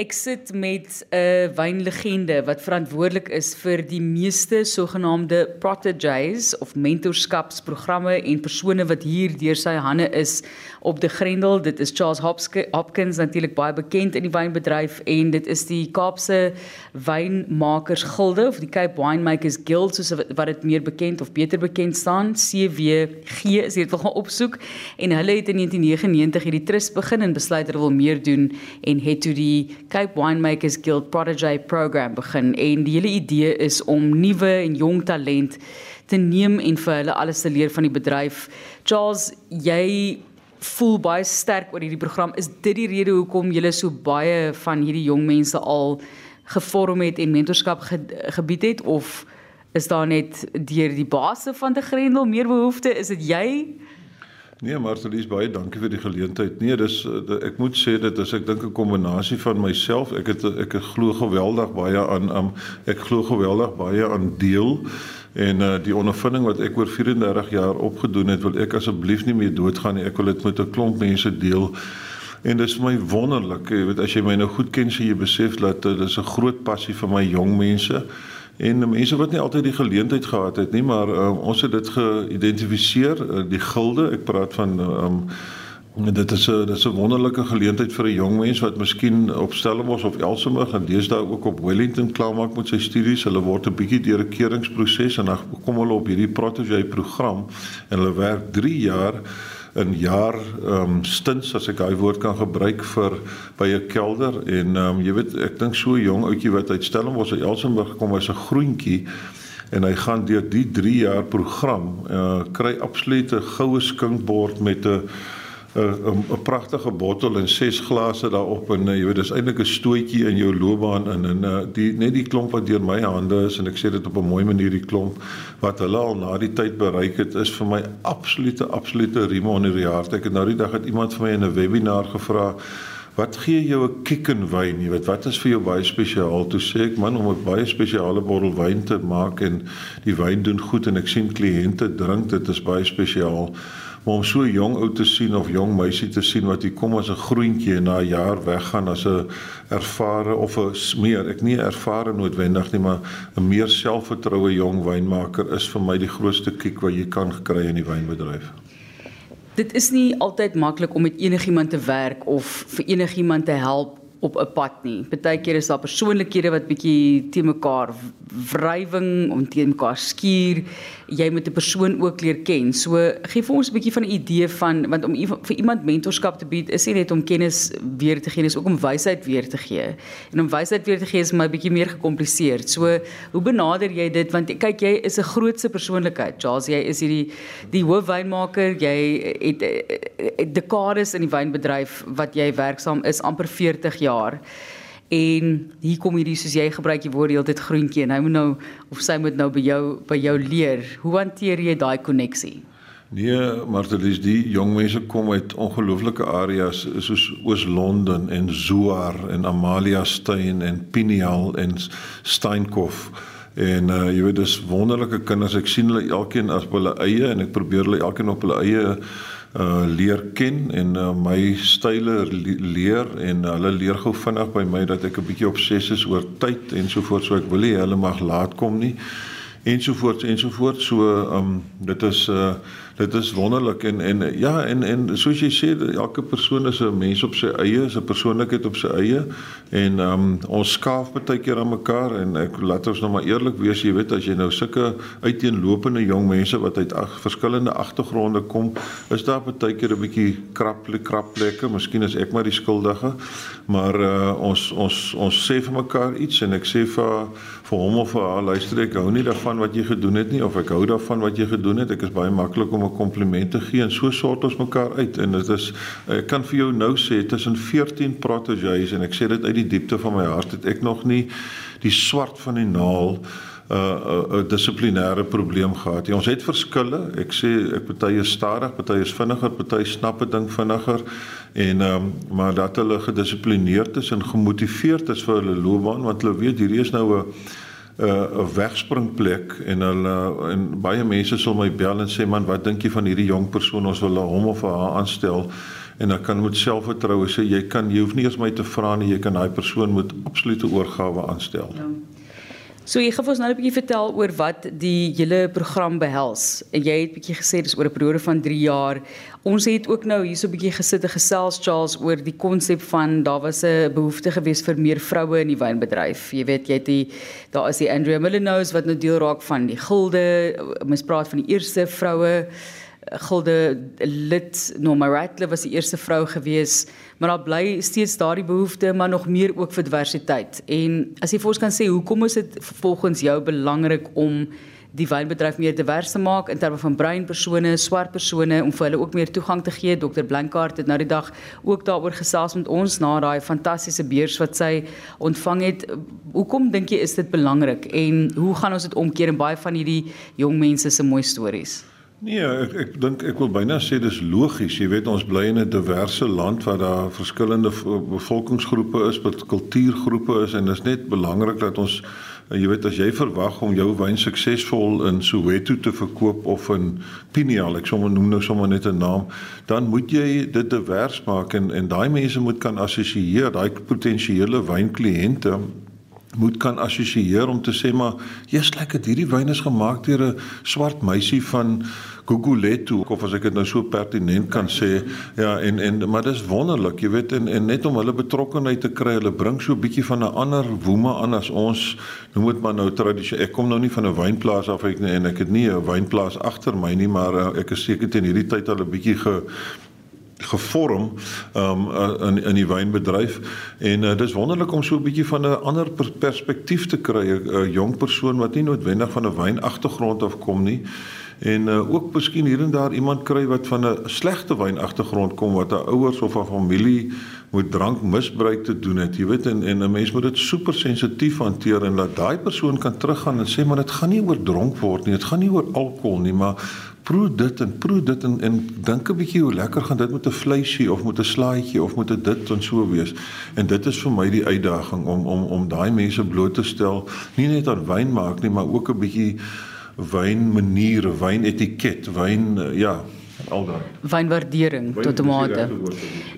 Ek sit met 'n wynlegende wat verantwoordelik is vir die meeste sogenaamde proteges of mentorskapsprogramme en persone wat hier deur sy hande is op die Grendel. Dit is Charles Hopkins natuurlik baie bekend in die wynbedryf en dit is die Kaapse Wynmakers Gilde of die Cape Winemakers Guild soos wat dit meer bekend of beter bekend staan. CWG is dit wil gaan opsoek en hulle het in 1999 hierdie trust begin en besluit hulle wil meer doen en het toe die Cape Winemakers Guild Protege program begin en die hele idee is om nuwe en jong talent te neem en vir hulle alles te leer van die bedryf. Charles, jy voel baie sterk oor hierdie program. Is dit die rede hoekom jy so baie van hierdie jong mense al gevorm het en mentorskap ge gebied het of is daar net deur die baase van die Grendel meer behoefte? Is dit jy? Nee, Martelies, baie dankie vir die geleentheid. Nee, dis eh, ek moet sê dit is ek dink 'n kombinasie van myself. Ek het ek het glo geweldig baie aan um, ek glo geweldig baie aan deel en uh, die ondervinding wat ek oor 34 jaar opgedoen het, wil ek asseblief nie meer doodgaan nie. Ek wil dit met 'n klomp mense deel. En dit is my wonderlik, jy weet as jy my nou goed ken, sê jy besef dat dit is 'n groot passie vir my jong mense en mense wat nie altyd die geleentheid gehad het nie, maar uh, ons het dit geïdentifiseer, uh, die gilde. Ek praat van um, dit is 'n dis 'n wonderlike geleentheid vir 'n jong mens wat miskien op Stellenbosch of Elsenburg gaan deesdae ook op Wellington klaarmaak met sy studies. Hulle word 'n bietjie deur 'n keuringsproses en dan kom hulle op hierdie protege program en hulle werk 3 jaar in jaar ehm um, stints as ek daai woord kan gebruik vir by 'n kelder. En ehm um, jy weet ek dink so jong ouetjie wat uit Stellenbosch uit Elsenburg kom as 'n groentjie. En hy gaan deur die 3 jaar program uh, kry absolute goue skinkbord met 'n 'n 'n pragtige bottel en ses glase daarop en jy weet dis eintlik 'n stootjie in jou loopbaan in en uh, die net die klomp wat deur my hande is en ek sê dit op 'n mooi manier die klomp wat hulle al na die tyd bereik het is vir my absolute absolute riem onder die hart. Ek het nou die dag het iemand vir my in 'n webinar gevra wat gee jou 'n kick in wyn? Jy weet wat is vir jou baie spesiaal? Toe sê ek man om 'n baie spesiale bottel wyn te maak en die wyn doen goed en ek sien kliënte drink dit is baie spesiaal maar om so jong ou te sien of jong meisie te sien wat hier kom as 'n groentjie en na 'n jaar weggaan as 'n ervare of 'n meer ek nie ervare noodwendig nie maar 'n meer selfvertroue jong wynmaker is vir my die grootste kiek wat jy kan kry in die wynbedryf. Dit is nie altyd maklik om met enigiemand te werk of vir enigiemand te help op 'n pad nie. Partykeer is daar persoonlikhede wat bietjie te mekaar wrywing om te mekaar skuur. Jy moet 'n persoon ook leer ken. So gee vir ons 'n bietjie van 'n idee van want om vir iemand mentorskap te bied is nie net om kennis weer te gee, dis ook om wysheid weer te gee. En om wysheid weer te gee is my bietjie meer gekompliseerd. So hoe benader jy dit want kyk jy is 'n grootse persoonlikheid. Charles, jy is hierdie die hoofwynmaker. Jy het, het dekades in die wynbedryf wat jy werksaam is amper 40 jaar. En hier kom hierdie soos jy gebruik die woord heeltyd groentjie en hy moet nou of sy moet nou by jou by jou leer. Hoe hanteer jy daai koneksie? Nee, Martelies, die jong mense kom uit ongelooflike areas soos Oos-London en Zoar en Amalia Steyn en Pineal en Steenkof. En uh jy weet dis wonderlike kinders. Ek sien hulle elkeen as hulle eie en ek probeer hulle elkeen op hulle eie uh leer ken en uh, my style leer en uh, hulle leer gou vinnig by my dat ek 'n bietjie obsessief is oor tyd en so voort so ek wil nie hulle mag laat kom nie ensovoorts ensovoorts so um dit is uh dit is wonderlik en en ja en en soos jy sê elke persoon is 'n mens op sy eie is 'n persoonlikheid op sy eie en um ons skaaf baie keer aan mekaar en ek laat ons nou maar eerlik wees jy weet as jy nou sulke uiteenlopende jong mense wat uit ag verskillende agtergronde kom is daar baie keer 'n bietjie kraple krapplekke miskien is ek maar die skuldige maar uh ons ons ons sê vir mekaar iets en ek sê vir vir hom of vir haar luister ek hou nie daarvan wat jy gedoen het nie of ek hou daarvan wat jy gedoen het. Ek is baie maklik om 'n kompliment te gee en so sort ons mekaar uit. En dit is ek kan vir jou nou sê tussen 14 proteges en ek sê dit uit die diepte van my hart het ek nog nie die swart van die naal 'n uh, uh, dissiplinêre probleem gehad. Ja, ons het verskille. Ek sê ek party is stadig, party is vinniger, party snap 'n ding vinniger en um, maar dat hulle gedissiplineerd is en gemotiveerd is vir hulle loopbaan want hulle weet hierdie is nou 'n 'n wegspringplek en hulle en baie mense sal my bel en sê man wat dink jy van hierdie jong persoon ons wil hom of haar aanstel en dan kan met selfvertroue sê jy kan jy hoef nie eens my te vra nie, jy kan daai persoon met absolute oorgawe aanstel. Ja. So jy gaan ons nou 'n bietjie vertel oor wat die hele program behels. En jy het bietjie gesê dis oor 'n periode van 3 jaar. Ons het ook nou hierso 'n bietjie gesit en gesels Charles oor die konsep van daar was 'n behoefte gewees vir meer vroue in die wynbedryf. Jy weet jy het die daar is die Andrea Millenose wat nou deel raak van die gilde. Mens praat van die eerste vroue gilde lid Norma Rattler was die eerste vrou gewees maar daar bly steeds daardie behoefte maar nog meer ook vir diversiteit en as jy vir ons kan sê hoekom is dit volgens jou belangrik om die wynbedryf meer divers te maak in terme van bruin persone, swart persone om vir hulle ook meer toegang te gee. Dr. Blankart het nou die dag ook daaroor gesels met ons na daai fantastiese beurs wat sy ontvang het. Hoekom dink jy is dit belangrik en hoe gaan ons dit omkeer in baie van hierdie jong mense se mooi stories? Nee, ek ek dink ek wil byna sê dis logies. Jy weet ons bly in 'n diverse land waar daar verskillende bevolkingsgroepe is, wat kultuurgroepe is en dit is net belangrik dat ons jy weet as jy verwag om jou wyn suksesvol in Soweto te verkoop of in Pinial, ek sommer noem nou sommer net 'n naam, dan moet jy dit divers maak en en daai mense moet kan assosieer, daai potensiële wynkliënte moet kan assosieer om te sê maar jy's lekker hierdie wyn is gemaak deur 'n swart meisie van Guguletu of as ek dit nou so pertinent kan sê. Ja en en maar dis wonderlik jy weet en en net om hulle betrokkeheid te kry hulle bring so 'n bietjie van 'n ander woema aan as ons noem dit maar nou tradisie ek kom nou nie van 'n wynplaas af ek en ek het nie 'n wynplaas agter my nie maar uh, ek is seker teen hierdie tyd al 'n bietjie ge gevorm um in in die wynbedryf. En uh, dis wonderlik om so 'n bietjie van 'n ander perspektief te kry 'n jong persoon wat nie noodwendig van 'n wynagtergrond af kom nie. En uh, ook miskien hier en daar iemand kry wat van 'n slegte wynagtergrond kom wat 'n ouers of 'n familie moet drankmisbruik te doen het jy weet en en 'n mens moet dit super sensitief hanteer en dat daai persoon kan teruggaan en sê maar dit gaan nie oor dronk word nie dit gaan nie oor alkohol nie maar proe dit en proe dit en en dink 'n bietjie hoe lekker gaan dit met 'n vleisie of met 'n slaaitjie of met 'n dit en so wees. En dit is vir my die uitdaging om om om daai mense bloot te stel, nie net aan wyn maak nie, maar ook 'n bietjie wyn maniere, wyn wyn ja, al daai. Wynwaardering tot tomate.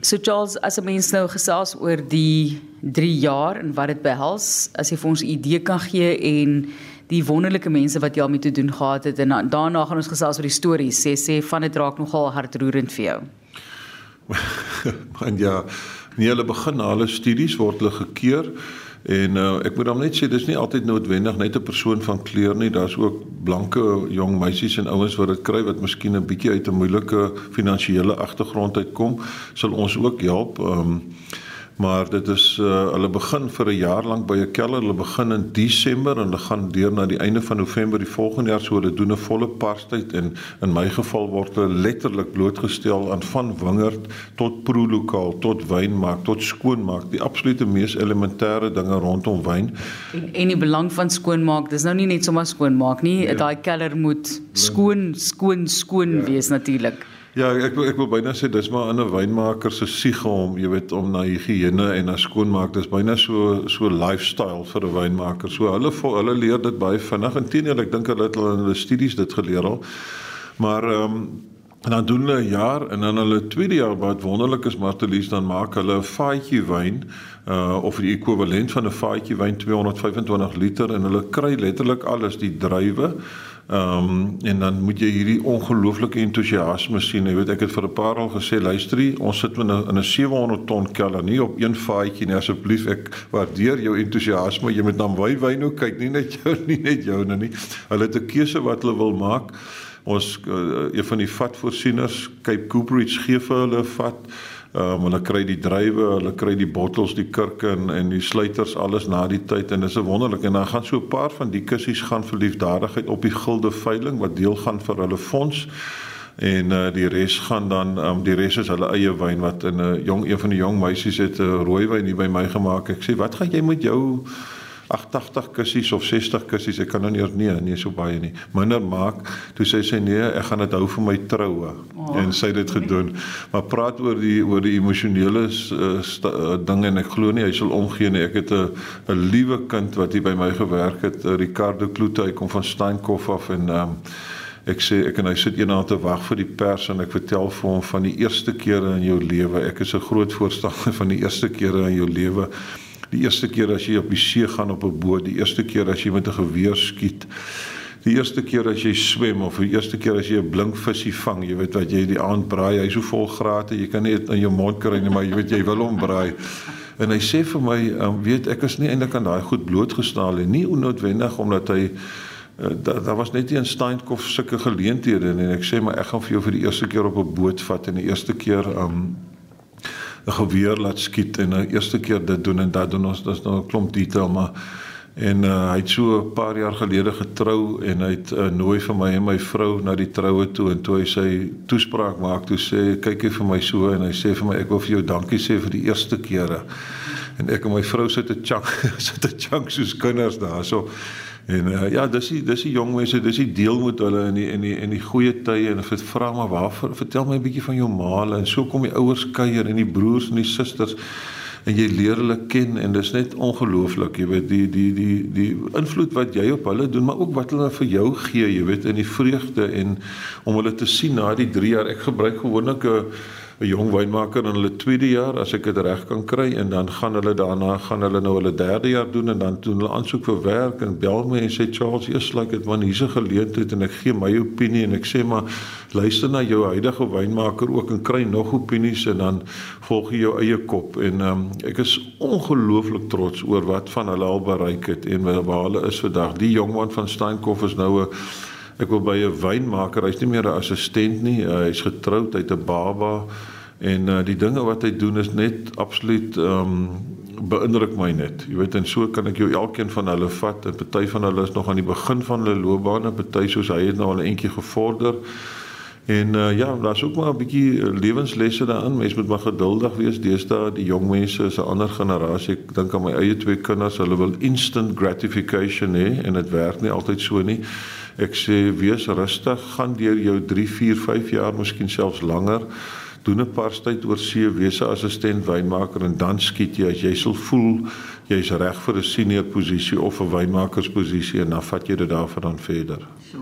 So Charles, as 'n mens nou gesels oor die 3 jaar en wat dit behels, as jy vir ons 'n idee kan gee en die wonderlike mense wat jy al mee te doen gehad het en daarna gaan ons gesels oor die stories sê sê van dit raak nogal hartroerend vir jou. Want ja, nie hulle begin hulle studies word hulle gekeur en uh, ek moet dan net sê dis nie altyd noodwendig net 'n persoon van kleur nie, daar's ook blanke jong meisies en ouens wat dit kry wat miskien 'n bietjie uit 'n moeilike finansiële agtergrond uitkom, sal ons ook help. Ehm um, maar dit is uh, hulle begin vir 'n jaar lank by 'n keller. Hulle begin in Desember en hulle gaan deur na die einde van November die volgende jaar so hulle doen 'n volle parstyd en in my geval word hulle letterlik blootgestel aan van wingerd tot proelokaal tot wynmaak tot skoonmaak die absolute mees elementêre dinge rondom wyn. En, en die belang van skoonmaak, dis nou nie net sommer skoonmaak nie, ja. daai keller moet skoon skoon skoon ja. wees natuurlik. Ja, ek ek wil byna sê dis maar 'n wynmaker se siege om, jy weet, om na higiëne en na skoonmaak. Dis byna so so lifestyle vir 'n wynmaker. So hulle hulle leer dit baie vinnig. Inteendeel, ek dink hulle het al in hulle studies dit geleer al. Maar ehm um, dan doen hulle 'n jaar en dan hulle tweede jaar wat wonderlik is Martelies dan maak hulle 'n vaatjie wyn uh of die ekwivalent van 'n vaatjie wyn 225 liter en hulle kry letterlik alles die druiwe Ehm um, en dan moet jy hierdie ongelooflike entoesiasme sien. Jy weet ek het vir 'n paar al gesê, luisterie, ons sit in 'n in 'n 700 ton keller nie op een vaatjie nie. Asseblief, ek waardeer jou entoesiasme. Jy moet na my wyn ook kyk, nie net jou nie, net jou nie. Hulle het 'n keuse wat hulle wil maak. Ons uh, een van die vatvoorsiening Cape Cooperage gee vir hulle vat. Um, hulle kry die drywe, hulle kry die bottels, die kurke en en die sluiters alles na die tyd. En dis 'n wonderlik en dan gaan so 'n paar van die kussies gaan vir liefdadigheid op die gilde veiling wat deel gaan vir hulle fonds. En uh, die res gaan dan um, die res is hulle eie wyn wat in 'n uh, jong een van die jong meisies het 'n uh, rooi wyn hier by my gemaak. Ek sê wat gaan jy met jou 80 kussies of 60 kussies, ek kan nou nie nee, nee so baie nie. Minder maak. Toe sê sy nee, ek gaan dit hou vir my troue. Oh. En sy het dit gedoen. Maar praat oor die oor die emosionele uh, uh, dinge en ek glo nie hy sal omgee nie. Ek het 'n 'n liewe kind wat hier by my gewerk het, uh, Ricardo Kloete, hy kom van Steenkof af en ehm um, Ek sê ek en hy sit eendag te wag vir die pers en ek vertel vir hom van die eerste kere in jou lewe. Ek is 'n groot voorstander van die eerste kere in jou lewe. Die eerste keer as jy op die see gaan op 'n boot, die eerste keer as jy met 'n geweer skiet. Die eerste keer as jy swem of die eerste keer as jy 'n blink visie vang, jy weet wat jy die aand braai, hy's so vol grate, jy kan net in jou mond kry nie, maar jy weet jy wil hom braai. En hy sê vir my, um, weet ek is nie eintlik aan daai goed blootgestel nie, nie onnoodwendig omdat hy uh, daar da was net nie in Steenkof sulke geleenthede en ek sê maar ek gaan vir jou vir die eerste keer op 'n boot vat en die eerste keer um 'n geweer laat skiet en die eerste keer dit doen en dat doen ons dis nou 'n klomp detail maar en uh, hy het so 'n paar jaar gelede getrou en hy het uh, nooi vir my en my vrou na die troue toe en toe hy sy toespraak maak toe sê kyk hy vir my so en hy sê vir my ek wil vir jou dankie sê vir die eerste kere. En ek en my vrou sit te chunk sit te chunk soos kinders daarso en uh, ja dis die dis die jong mense dis die deel met hulle in die in die in die goeie tye en vir vra maar waarvoor vertel my 'n bietjie van jou maale en so kom die ouers kuier en die broers en die susters en jy leer hulle ken en dis net ongelooflik jy weet die die die die invloed wat jy op hulle doen maar ook wat hulle vir jou gee jy weet in die vreugde en om hulle te sien na die 3 jaar. Ek gebruik gewoonlik 'n 'n jong wynmaker in hulle tweede jaar as ek dit reg kan kry en dan gaan hulle daarna gaan hulle nou hulle derde jaar doen en dan doen hulle aansoek vir werk en bel my en sê Charles eers like dit man hier's 'n geleentheid en ek gee my opinie en ek sê maar luister na jou huidige wynmaker ook en kry nog opinies en dan volg jy jou eie kop. En um, ek is ongelooflik trots oor wat van hulle al bereik het en waar hulle is vandag. Die jong man van Steenkof is nou 'n Ek wil by 'n wynmaker, hy's nie meer 'n assistent nie, uh, hy's getroud, hy't 'n baba en uh, die dinge wat hy doen is net absoluut ehm um, beïndruk my net. Jy weet en so kan ek jou elkeen van hulle vat. 'n Party van hulle is nog aan die begin van hulle loopbaan, 'n party soos hy het nou al 'n entjie gevorder. En uh, ja, daar's ook maar 'n bietjie lewenslesse daarin. Mens moet maar geduldig wees. Deesdae die jong mense is 'n ander generasie. Ek dink aan my eie twee kinders, hulle wil instant gratification hê en dit werk nie altyd so nie. Ek sê wees rustig, gaan deur jou 3, 4, 5 jaar, miskien selfs langer. Doen 'n paar tyd oor see, wees 'n assistent wynmaker en dan skiet jy as jy sal voel jy's reg vir 'n senior posisie of 'n wynmakersposisie en dan vat jy dit daarvan verder. So.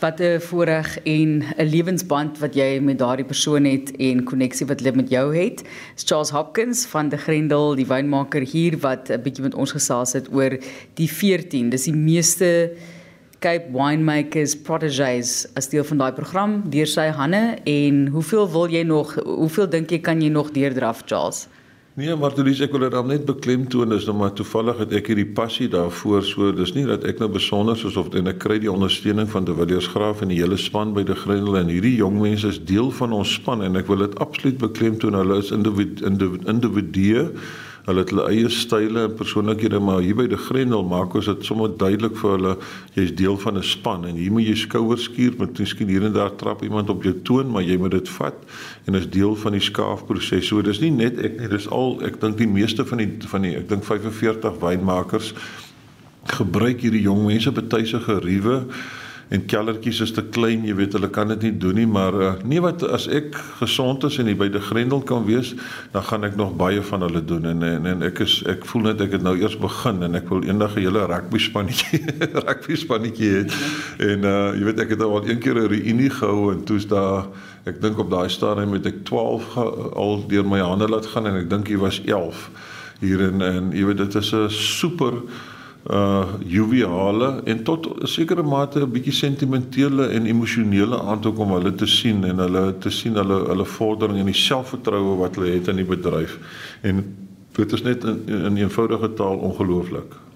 Wat 'n voorreg en 'n lewensband wat jy met daardie persoon het en koneksie wat hulle met jou het. Charles Hopkins van die Grendel, die wynmaker hier wat 'n bietjie met ons gesels het oor die 14. Dis die meeste Cape Winemakers Proteges as deel van daai program deur sy hande en hoeveel wil jy nog hoeveel dink jy kan jy nog deurdraf Charles? Nee, maar toe dis ek wil dit dan net beklemtoon is nou maar toevallig het ek hierdie passie daarvoor so dis nie dat ek nou besonder is of en ek kry die ondersteuning van De Villiers Graaf en die hele span by die Grendel en hierdie jong mense is deel van ons span en ek wil dit absoluut beklemtoon hulle is individue individue individu, Hulle het hulle eie style en persoonlikhede, maar hier by die Grendel maak ons dit sommer duidelik vir hulle jy's deel van 'n span en hier moet jy skouers skuur met miskien hier en daar trap iemand op jou toon, maar jy moet dit vat en is deel van die skaafproses. So dis nie net ek nie, dis al ek dink die meeste van die van die ek dink 45 wynmakers gebruik hierdie jong mense betuise geriewe en kellertjies is te klein, jy weet, hulle kan dit nie doen nie, maar uh, nee wat as ek gesond is en by die grendel kan wees, dan gaan ek nog baie van hulle doen en en, en ek is ek voel net ek het nou eers begin en ek wil eendag 'n hele rugby spannetjie rugby spannetjie hê. En uh jy weet ek het al een keer 'n reunie gehou en toe's daar ek dink op daai stadium het ek 12 al deur my hande laat gaan en ek dink hy was 11 hier in en jy weet dit is 'n super uh joviale en tot 'n sekere mate 'n bietjie sentimentele en emosionele aantoek om hulle te sien en hulle te sien hulle hulle vordering en die selfvertroue wat hulle het in die bedryf. En dit is net in, in eenvoudige taal ongelooflik.